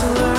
to learn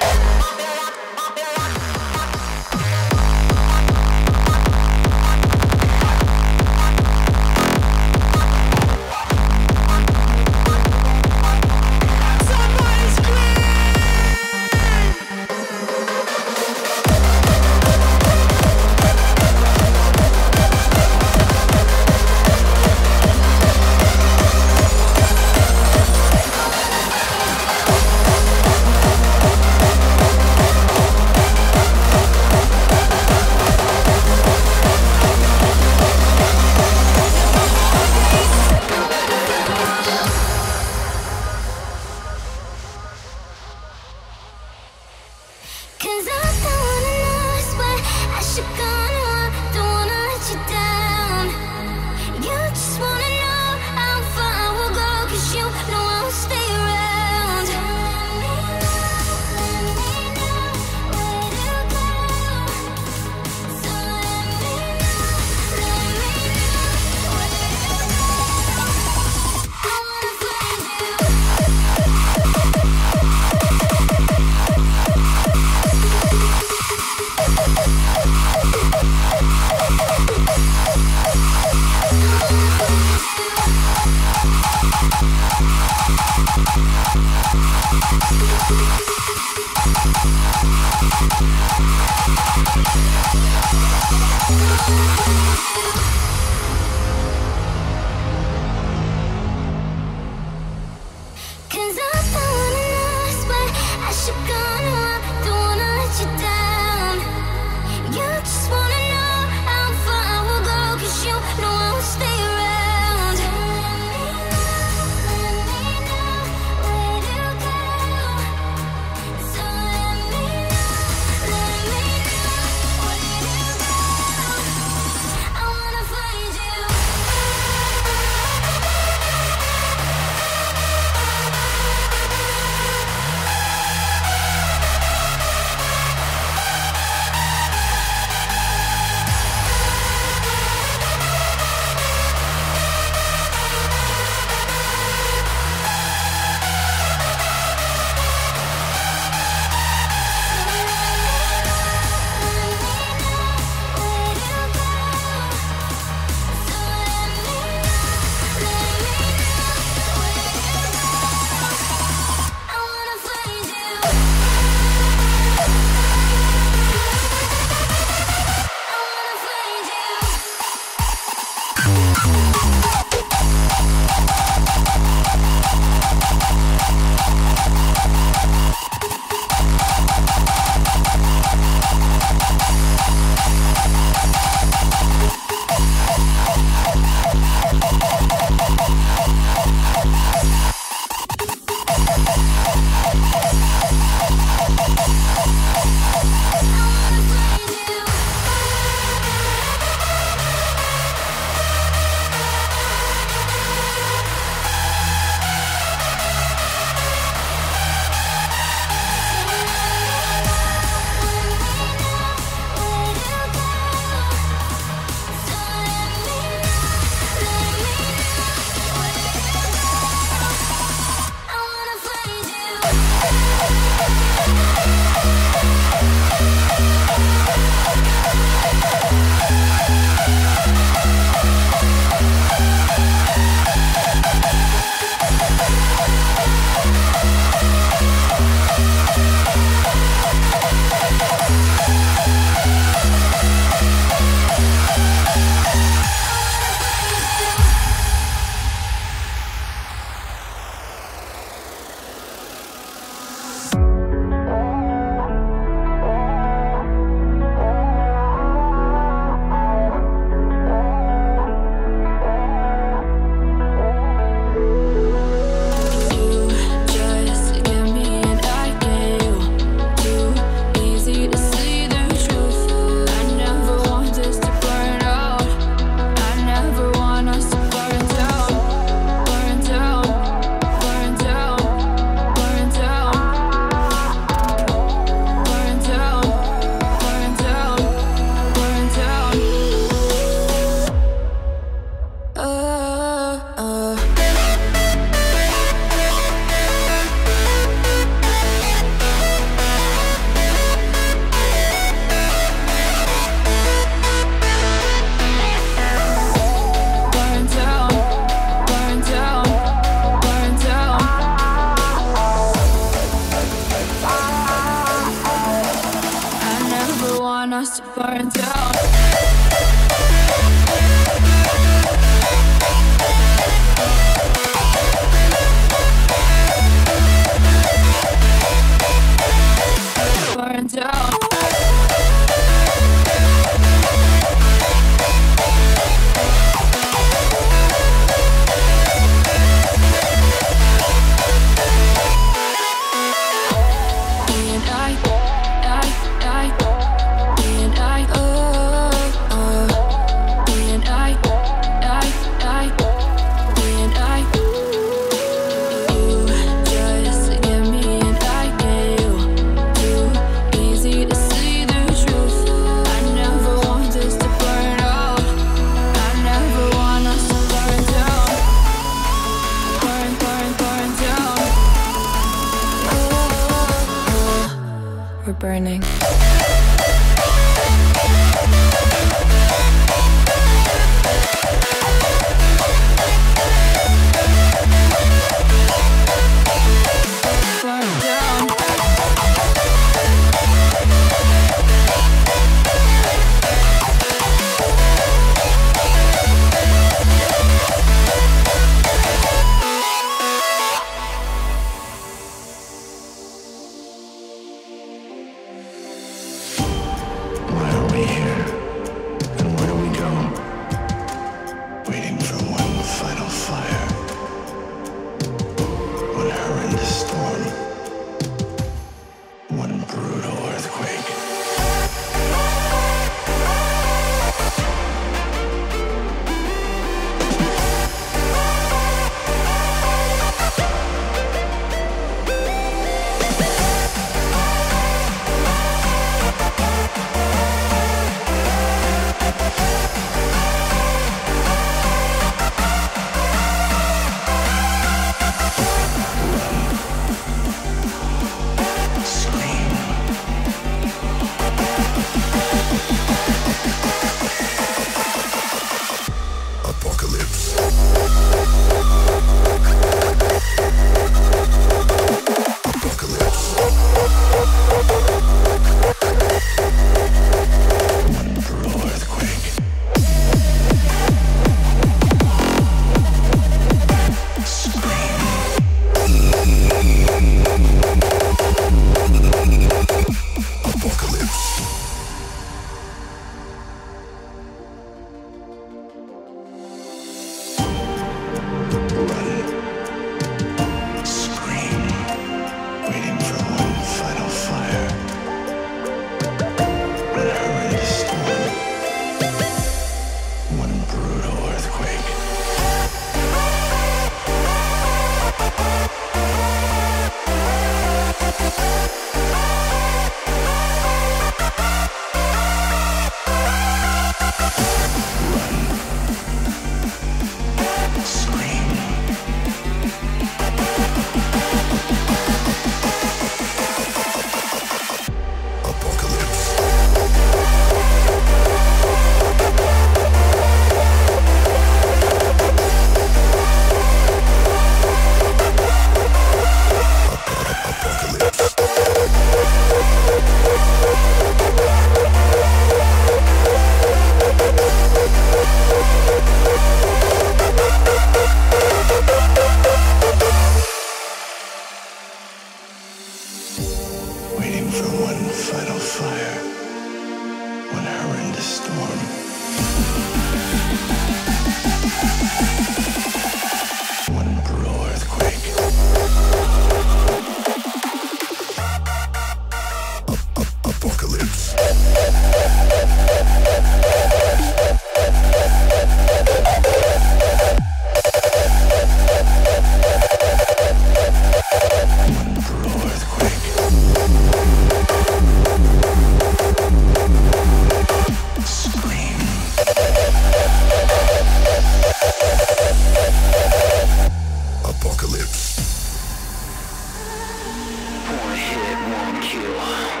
everyone.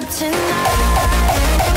script tonight.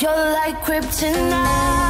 You're like kryptonite.